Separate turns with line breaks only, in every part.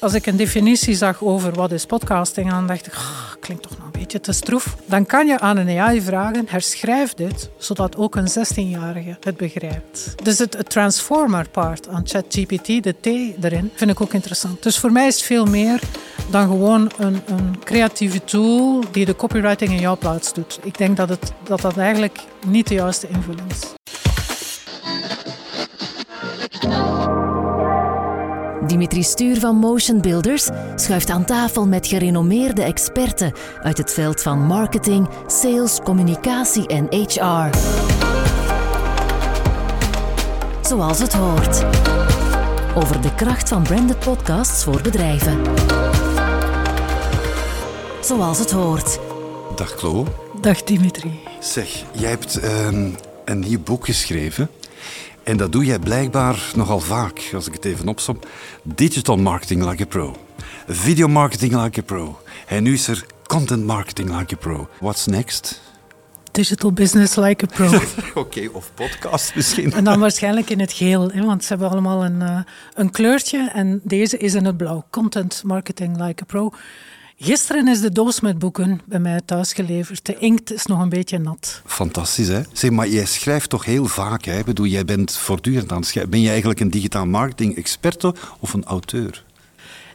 als ik een definitie zag over wat is podcasting, dan dacht ik, ah, klinkt toch nog een beetje te stroef. Dan kan je aan een AI vragen, herschrijf dit, zodat ook een 16-jarige het begrijpt. Dus het, het transformer part aan ChatGPT, de T erin, vind ik ook interessant. Dus voor mij is het veel meer dan gewoon een, een creatieve tool die de copywriting in jouw plaats doet. Ik denk dat het, dat, dat eigenlijk niet de juiste invulling is.
Dimitri Stuur van Motion Builders schuift aan tafel met gerenommeerde experten uit het veld van marketing, sales, communicatie en HR. Zoals het hoort. Over de kracht van branded podcasts voor bedrijven. Zoals het hoort.
Dag Chloe.
Dag Dimitri.
Zeg, jij hebt ehm, een nieuw boek geschreven. En dat doe jij blijkbaar nogal vaak, als ik het even opsom. Digital marketing like a pro. Video marketing like a pro. En nu is er content marketing like a pro. What's next?
Digital business like a pro.
Oké, of podcast misschien.
En dan waarschijnlijk in het geel, hè, want ze hebben allemaal een, uh, een kleurtje. En deze is in het blauw. Content marketing like a pro. Gisteren is de doos met boeken bij mij thuis geleverd. De inkt is nog een beetje nat.
Fantastisch, hè? Zeg, maar jij schrijft toch heel vaak, hè? Ik bedoel, jij bent voortdurend aan het schrijven. Ben je eigenlijk een digitaal marketing-experte of een auteur?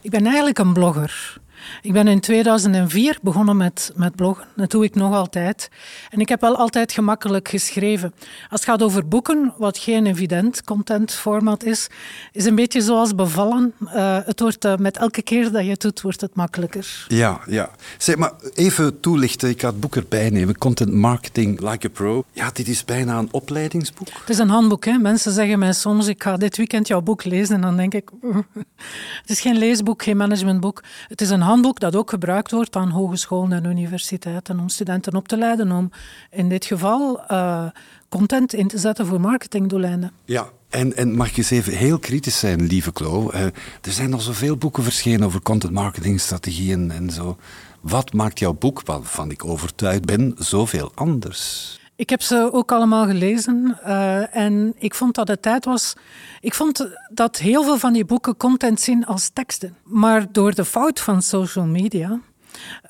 Ik ben eigenlijk een blogger. Ik ben in 2004 begonnen met, met bloggen. Dat doe ik nog altijd. En ik heb wel altijd gemakkelijk geschreven. Als het gaat over boeken, wat geen evident content format is, is een beetje zoals bevallen. Uh, het wordt, uh, met elke keer dat je het doet, wordt het makkelijker.
Ja, ja. Zeg, maar even toelichten. Ik ga het boek erbij nemen. Content Marketing Like a Pro. Ja, dit is bijna een opleidingsboek.
Het is een handboek. Hè? Mensen zeggen mij soms, ik ga dit weekend jouw boek lezen. En dan denk ik, het is geen leesboek, geen managementboek. Het is een handboek handboek dat ook gebruikt wordt aan hogescholen en universiteiten om studenten op te leiden om in dit geval uh, content in te zetten voor marketingdoeleinden.
Ja, en, en, mag ik eens even heel kritisch zijn, lieve Klo. Uh, er zijn al zoveel boeken verschenen over content marketing strategieën en zo. Wat maakt jouw boek, waarvan ik overtuigd ben, zoveel anders?
Ik heb ze ook allemaal gelezen uh, en ik vond dat het tijd was. Ik vond dat heel veel van die boeken content zien als teksten. Maar door de fout van social media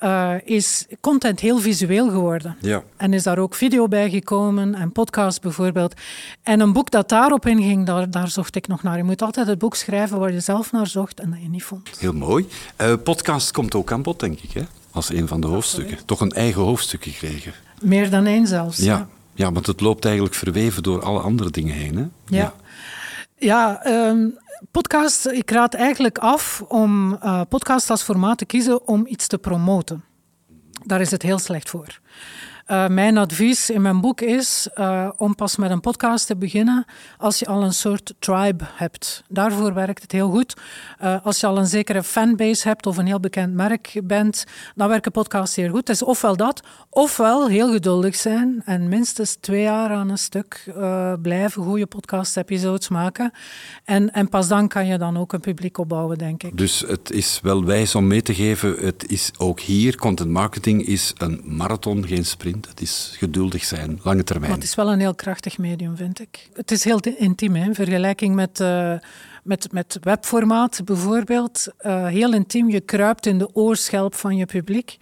uh, is content heel visueel geworden.
Ja.
En is daar ook video bij gekomen en podcast bijvoorbeeld. En een boek dat daarop inging, daar, daar zocht ik nog naar. Je moet altijd het boek schrijven waar je zelf naar zocht en dat je niet vond.
Heel mooi. Uh, podcast komt ook aan bod, denk ik, hè? als een van de hoofdstukken. Toch een eigen hoofdstuk gekregen.
Meer dan één zelfs.
Ja, ja. ja want het loopt eigenlijk verweven door alle andere dingen heen. Hè?
Ja. Ja, um, podcast, ik raad eigenlijk af om uh, podcast als formaat te kiezen om iets te promoten. Daar is het heel slecht voor. Uh, mijn advies in mijn boek is uh, om pas met een podcast te beginnen als je al een soort tribe hebt. Daarvoor werkt het heel goed. Uh, als je al een zekere fanbase hebt of een heel bekend merk bent, dan werken podcasts zeer goed. Het is ofwel dat, ofwel heel geduldig zijn en minstens twee jaar aan een stuk blijven goede podcast-episodes maken. En, en pas dan kan je dan ook een publiek opbouwen, denk ik.
Dus het is wel wijs om mee te geven, het is ook hier, content marketing is een marathon, geen sprint. Het is geduldig zijn, lange termijn.
Maar het is wel een heel krachtig medium, vind ik. Het is heel intiem, hè? in vergelijking met, uh, met, met webformaat bijvoorbeeld. Uh, heel intiem, je kruipt in de oorschelp van je publiek.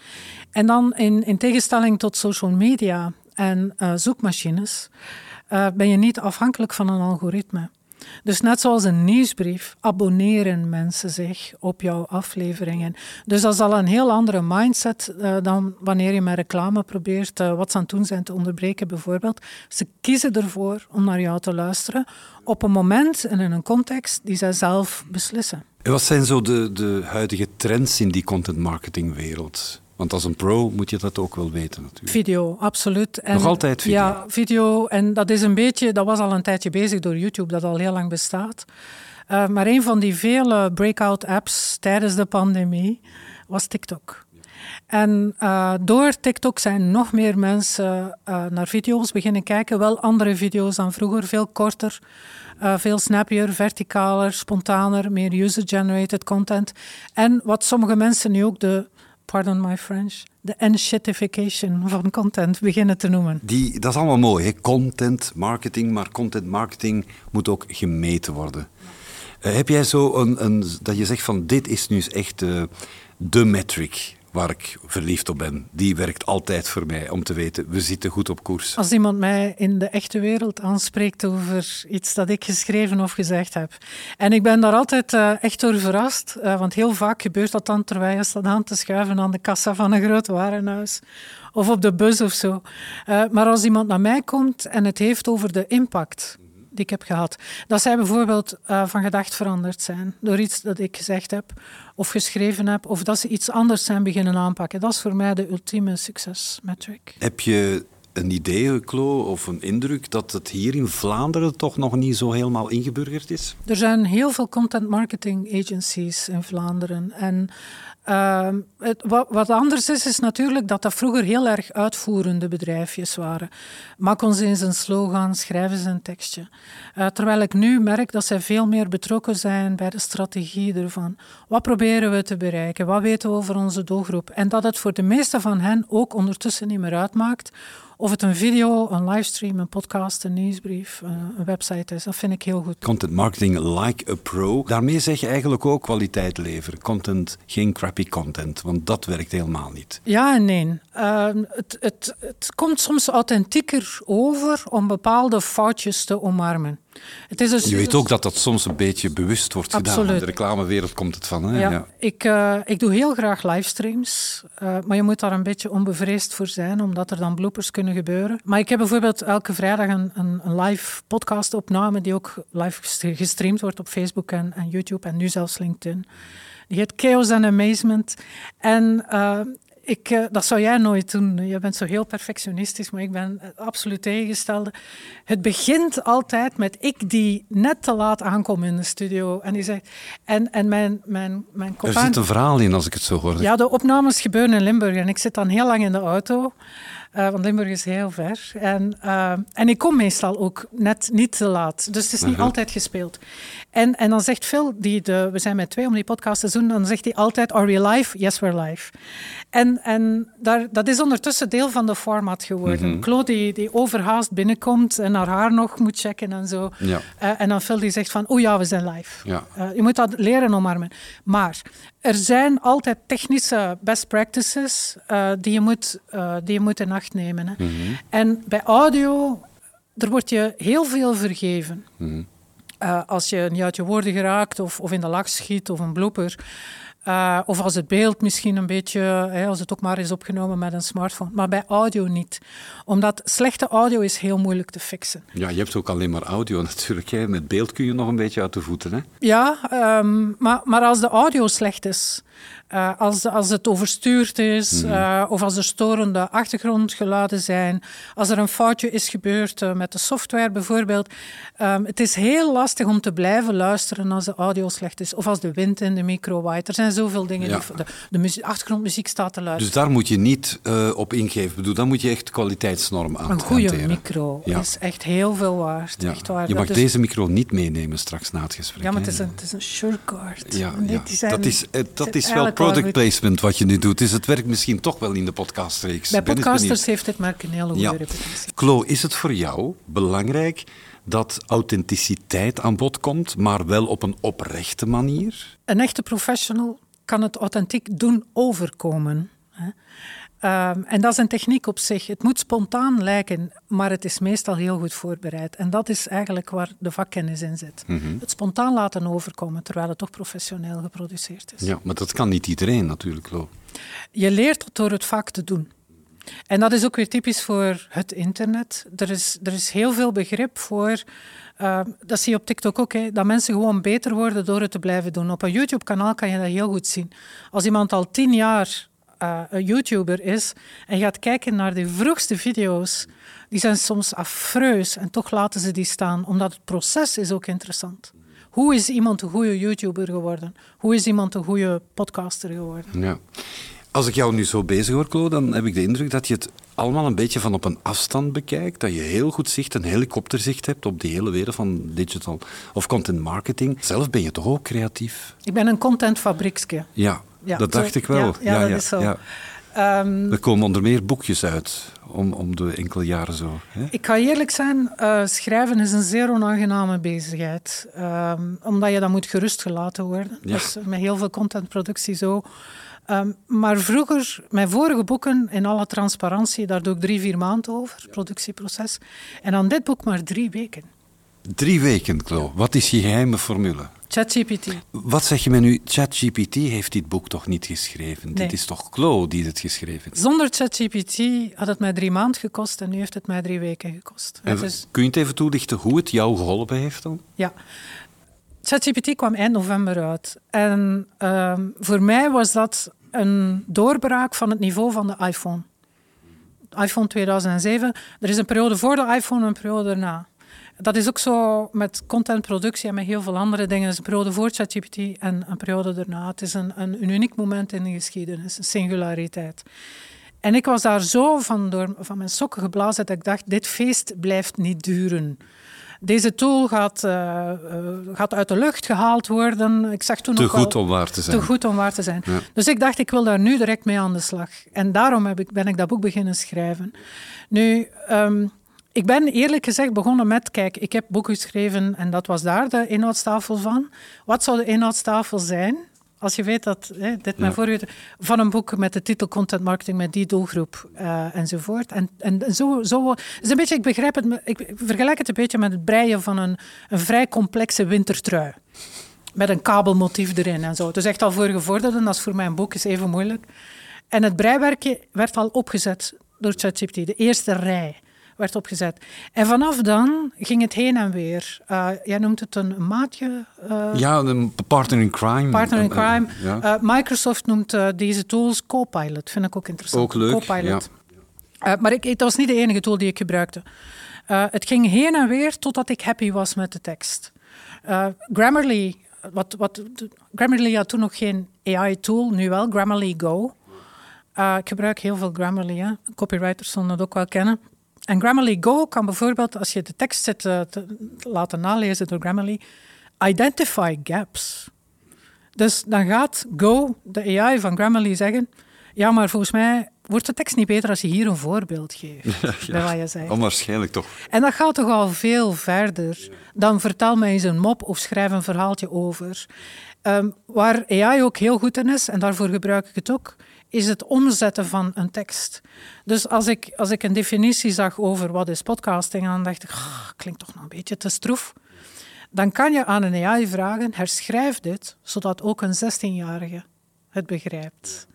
En dan in, in tegenstelling tot social media en uh, zoekmachines, ben je niet afhankelijk van een algoritme. Dus net zoals een nieuwsbrief abonneren mensen zich op jouw afleveringen. Dus dat is al een heel andere mindset uh, dan wanneer je met reclame probeert uh, wat ze aan het doen zijn te onderbreken bijvoorbeeld. Ze kiezen ervoor om naar jou te luisteren op een moment en in een context die zij zelf beslissen.
En wat zijn zo de, de huidige trends in die content marketing wereld? Want als een pro moet je dat ook wel weten natuurlijk.
Video, absoluut.
En, Nog altijd video?
Ja, video. En dat is een beetje, dat was al een tijdje bezig door YouTube, dat al heel lang bestaat. Uh, maar een van die vele breakout apps tijdens de pandemie was TikTok. En uh, door TikTok zijn nog meer mensen uh, naar video's beginnen kijken. Wel andere video's dan vroeger, veel korter, uh, veel snappier, verticaler, spontaner, meer user-generated content. En wat sommige mensen nu ook de pardon my French, de enshittification van content beginnen te noemen.
Die, dat is allemaal mooi, hè? content marketing, maar content marketing moet ook gemeten worden. Eh, heb jij zo een, een, dat je zegt van dit is nu echt uh, de metric waar ik verliefd op ben. Die werkt altijd voor mij om te weten, we zitten goed op koers.
Als iemand mij in de echte wereld aanspreekt over iets dat ik geschreven of gezegd heb. En ik ben daar altijd uh, echt door verrast, uh, want heel vaak gebeurt dat dan terwijl je staat aan te schuiven aan de kassa van een groot warenhuis of op de bus of zo. Uh, maar als iemand naar mij komt en het heeft over de impact die ik heb gehad. Dat zij bijvoorbeeld uh, van gedacht veranderd zijn door iets dat ik gezegd heb of geschreven heb, of dat ze iets anders zijn beginnen aanpakken. Dat is voor mij de ultieme succesmetric.
Heb je een idee, Klo, of een indruk dat het hier in Vlaanderen toch nog niet zo helemaal ingeburgerd is?
Er zijn heel veel content marketing agencies in Vlaanderen. En het, wat, wat, anders is, is natuurlijk dat dat vroeger heel erg uitvoerende bedrijfjes waren. Maak ons eens een slogan, schrijven ze een tekstje. Uh, terwijl ik nu merk dat zij veel meer betrokken zijn bij de strategie ervan. Wat proberen we te bereiken? Wat weten we over onze doelgroep? En dat het voor de meeste van hen ook ondertussen niet meer uitmaakt of het een video, een livestream, een podcast, een nieuwsbrief, een website is, dat vind ik heel goed.
Content marketing like a pro. Daarmee zeg je eigenlijk ook kwaliteit leveren. Content, geen crappy content, want dat werkt helemaal niet.
Ja en nee. Uh, het, het, het komt soms authentieker over om bepaalde foutjes te omarmen.
Het is dus, je weet ook dat dat soms een beetje bewust wordt
absoluut.
gedaan. In de reclamewereld komt het van. Hè?
Ja, ja. Ik, uh, ik doe heel graag livestreams, uh, maar je moet daar een beetje onbevreesd voor zijn, omdat er dan bloopers kunnen gebeuren. Maar ik heb bijvoorbeeld elke vrijdag een, een, een live podcast-opname die ook live gestreamd wordt op Facebook en, en YouTube en nu zelfs LinkedIn. Die heet Chaos and Amazement. En uh, ik, uh, dat zou jij nooit doen. Je bent zo heel perfectionistisch, maar ik ben absoluut tegengestelde. Het begint altijd met ik die net te laat aankom in de studio. En die zegt... En, en mijn, mijn, mijn
Er zit een verhaal in, als ik het zo hoor.
Ja, de opnames gebeuren in Limburg. En ik zit dan heel lang in de auto. Uh, want Limburg is heel ver. En, uh, en ik kom meestal ook net niet te laat. Dus het is niet -huh. altijd gespeeld. En, en dan zegt Phil, die de, we zijn met twee om die podcast te doen, dan zegt hij altijd, are we live? Yes, we're live. En, en daar, dat is ondertussen deel van de format geworden. Mm -hmm. Claude die, die overhaast binnenkomt en haar haar nog moet checken en zo. Ja. Uh, en dan Phil die zegt van, oh ja, we zijn live.
Ja.
Uh, je moet dat leren omarmen. Maar er zijn altijd technische best practices uh, die, je moet, die je moet in acht nemen. Hè.
Mm -hmm.
En bij audio, er wordt je heel veel vergeven.
Mm -hmm.
Uh, als je niet uit je woorden geraakt of, of in de lach schiet of een blooper. Uh, of als het beeld misschien een beetje, hè, als het ook maar is opgenomen met een smartphone. Maar bij audio niet. Omdat slechte audio is heel moeilijk te fixen.
Ja, je hebt ook alleen maar audio natuurlijk. Hè. Met beeld kun je nog een beetje uit de voeten. Hè?
Ja, um, maar, maar als de audio slecht is, uh, als, als het overstuurd is, -hmm. uh, of als er storende achtergrondgeluiden zijn, als er een foutje is gebeurd uh, met de software bijvoorbeeld. Um, het is heel lastig om te blijven luisteren als de audio slecht is, of als de wind in de micro waait. Er zijn zoveel dingen, ja. die, de, de muziek, achtergrondmuziek staat te luisteren.
Dus daar moet je niet op ingeven. Ik bedoel, dan moet je echt kwaliteitsnorm aan
Een goede micro ja. is echt heel veel waard.
Ja.
Echt waar.
Je mag dus... deze micro niet meenemen straks na het gesprek.
Ja, maar het is een, het is een sureguard.
Ja, nee, zijn, dat is, dat is wel product placement wat je nu doet. Dus het werkt misschien toch wel in de podcastreeks.
Bij podcasters heeft dit merk een hele goede reputatie.
Klo, is het voor jou belangrijk dat authenticiteit aan bod komt, maar wel op een oprechte manier?
Een echte professional kan het authentiek doen overkomen. Um, en dat is een techniek op zich. Het moet spontaan lijken, maar het is meestal heel goed voorbereid. En dat is eigenlijk waar de vakkennis in zit.
Mm -hmm.
Het spontaan laten overkomen, terwijl het toch professioneel geproduceerd is.
Ja, maar dat kan niet iedereen natuurlijk, Lo.
Je leert dat door het vaak te doen. En dat is ook weer typisch voor het internet. Er is, er is heel veel begrip voor... Uh, dat zie je op TikTok ook, hè, dat mensen gewoon beter worden door het te blijven doen. Op een YouTube-kanaal kan je dat heel goed zien. Als iemand al tien jaar uh, een YouTuber is en gaat kijken naar de vroegste video's, die zijn soms afreus en toch laten ze die staan, omdat het proces is ook interessant. Hoe is iemand een goede YouTuber geworden? Hoe is iemand een goede podcaster geworden?
Ja. Als ik jou nu zo bezig hoor, Klo, dan heb ik de indruk dat je het allemaal een beetje van op een afstand bekijkt. Dat je heel goed zicht, een helikopterzicht hebt op die hele wereld van digital of content marketing. Zelf ben je toch ook creatief?
Ik ben een contentfabriekske.
Ja, ja, dat dacht zo, ik wel.
Ja, ja, ja dat is zo. Ja.
er komen onder meer boekjes uit om, om de enkele jaren zo. Hè?
Ik ga eerlijk zijn, uh, schrijven is een zeer onaangename bezigheid. Um, omdat je dan moet gerustgelaten worden. Ja. Dus met heel veel contentproductie zo. Um, maar vroeger, mijn vorige boeken, in alle transparantie, daar doe ik drie, vier maanden over, productieproces. En aan dit boek maar drie weken.
Drie weken, Klo. Wat is je geheime formule?
ChatGPT.
Wat zeg je me nu? ChatGPT heeft dit boek toch niet geschreven? Dit is toch Klo die het geschreven heeft?
Zonder ChatGPT had het mij drie maanden gekost en nu heeft het mij drie weken gekost.
Kun je het even toelichten hoe het jou geholpen heeft dan?
Ja. ChatGPT kwam eind november uit. En uh, voor mij was dat een doorbraak van het niveau van de iPhone. iPhone 2007. Er is een periode voor de iPhone en een periode daarna. Dat is ook zo met contentproductie en met heel veel andere dingen. Het is een periode voor ChatGPT en een periode daarna. Het is een, een, uniek moment in de geschiedenis, een singulariteit. En ik was daar zo van, door, van mijn sokken geblazen dat ik dacht, dit feest blijft niet duren. Deze tool gaat, uh, gaat uit de lucht gehaald worden. Ik zag toen
te
goed
om waar te zijn.
Te goed om waar te zijn. Dus ik dacht, ik wil daar nu direct mee aan de slag. En daarom heb ik, ben ik dat boek beginnen schrijven. Nu, um, ik ben eerlijk gezegd begonnen met, kijk, ik heb boeken geschreven en dat was daar de inhoudstafel van. Wat zou de inhoudstafel zijn? Als je weet dat, hè, dit mijn voorbeeld, van een boek met de titel Content Marketing met die doelgroep uh, enzovoort. En, en zo, zo is een beetje, ik begrijp het, ik vergelijk het een beetje met het breien van een, een vrij complexe wintertrui. Met een kabelmotief erin en zo. Het is echt al voor gevorderden, dat is voor mijn boek is even moeilijk. En het breiwerkje werd al opgezet door ChatGPT, de eerste rij werd opgezet. En vanaf dan ging het heen en weer. Uh, jij noemt het een maatje.
Uh, ja, een partner in crime.
Partner in crime. Uh, Microsoft noemt deze tools Copilot. Vind ik ook interessant.
Ook leuk.
Copilot. Ja. maar ik, het was niet de enige tool die ik gebruikte. het ging heen en weer totdat ik happy was met de tekst. Grammarly, wat, wat, Grammarly had toen nog geen AI-tool, nu wel, Grammarly Go. ik gebruik heel veel Grammarly, hè. copywriters zullen dat ook wel kennen. En Grammarly Go kan bijvoorbeeld, als je de tekst zit uh, te laten nalezen door Grammarly, identify gaps. Dus dan gaat Go, de AI van Grammarly, zeggen: Ja, maar volgens mij wordt de tekst niet beter als je hier een voorbeeld geeft. Ja, bij wat je zegt.
Onwaarschijnlijk toch.
En dat gaat toch al veel verder dan vertel mij eens een mop of schrijf een verhaaltje over. Um, waar AI ook heel goed in is, en daarvoor gebruik ik het ook, is het omzetten van een tekst. Dus als ik, als ik een definitie zag over wat is podcasting, dan dacht ik, klinkt toch nog een beetje te stroef. Dan kan je aan een AI vragen, herschrijf dit, zodat ook een 16-jarige het begrijpt.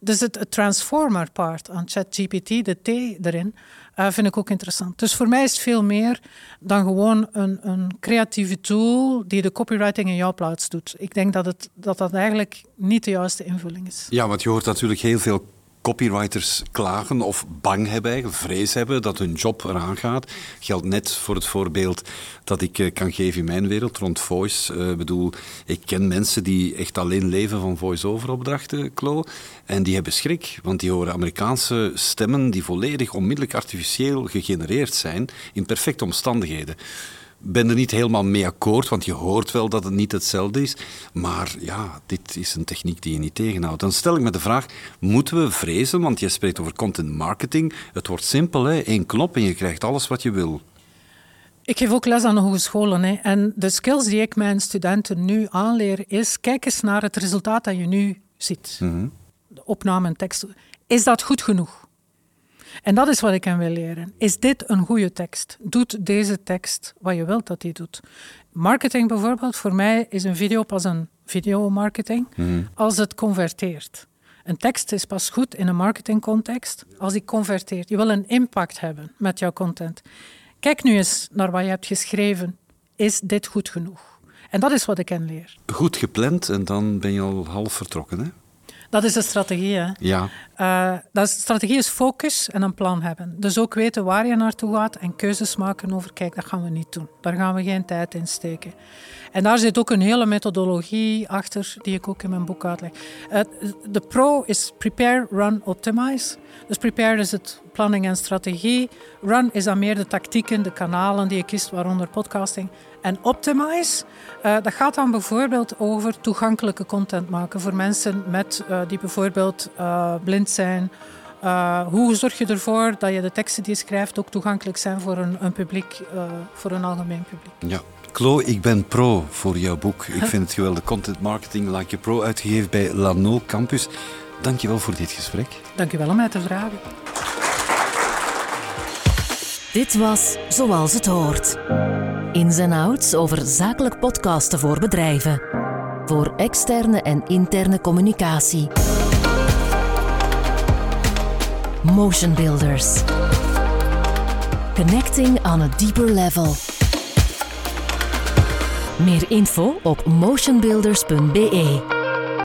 Dus het, het transformer part aan ChatGPT, de T erin, uh, vind ik ook interessant. Dus voor mij is het veel meer dan gewoon een, een creatieve tool die de copywriting in jouw plaats doet. Ik denk dat, het, dat dat eigenlijk niet de juiste invulling is.
Ja, want je hoort natuurlijk heel veel copywriters klagen of bang hebben, vrees hebben dat hun job eraan gaat. Geldt net voor het voorbeeld dat ik eh, kan geven in mijn wereld rond voice. Uh, bedoel, ik ken mensen die echt alleen leven van voice-over opdrachten, Klo. En die hebben schrik, want die horen Amerikaanse stemmen die volledig onmiddellijk artificieel gegenereerd zijn in perfecte omstandigheden ben er niet helemaal mee akkoord, want je hoort wel dat het niet hetzelfde is. Maar ja, dit is een techniek die je niet tegenhoudt. Dan stel ik me de vraag, moeten we vrezen, want je spreekt over content marketing. Het wordt simpel, hè? één knop en je krijgt alles wat je wil.
Ik geef ook les aan de hogescholen. Hè. En de skills die ik mijn studenten nu aanleer is, kijk eens naar het resultaat dat je nu ziet. Mm De opname en tekst. Is dat goed genoeg? En dat is wat ik hen wil leren. Is dit een goede tekst? Doet deze tekst wat je wilt dat die doet? Marketing bijvoorbeeld, voor mij is een video pas een videomarketing mm. als het converteert. Een tekst is pas goed in een marketingcontext als die converteert. Je wil een impact hebben met jouw content. Kijk nu eens naar wat je hebt geschreven. Is dit goed genoeg? En dat is wat ik hen leer.
Goed gepland en dan ben je al half vertrokken, hè?
Dat is de strategie. Hè?
Ja.
Uh, dat strategie is focus en een plan hebben. Dus ook weten waar je naartoe gaat en keuzes maken over, kijk, dat gaan we niet doen. Daar gaan we geen tijd in steken. En daar zit ook een hele methodologie achter, die ik ook in mijn boek uitleg. De pro is prepare, run, optimize. Dus prepare is het planning en strategie. Run is dan meer de tactieken, de kanalen die je kiest, waaronder podcasting. En optimize, uh, dat gaat dan bijvoorbeeld over toegankelijke content maken voor mensen met, uh, die bijvoorbeeld blind zijn. Uh, hoe zorg je ervoor dat je de teksten die je schrijft ook toegankelijk zijn voor een, een publiek, uh, voor een algemeen publiek?
Ja. Chloe, ik ben pro voor jouw boek. Ik vind het geweldig. Content Marketing Like a Pro, uitgegeven bij Lano Campus. Dank je wel voor dit gesprek.
Dank je wel om mij te vragen.
Dit was Zoals het hoort. Ins en outs over zakelijk podcasten voor bedrijven. Voor externe en interne communicatie. Motion Builders. Connecting on a deeper level. Meer info op motionbuilders.be.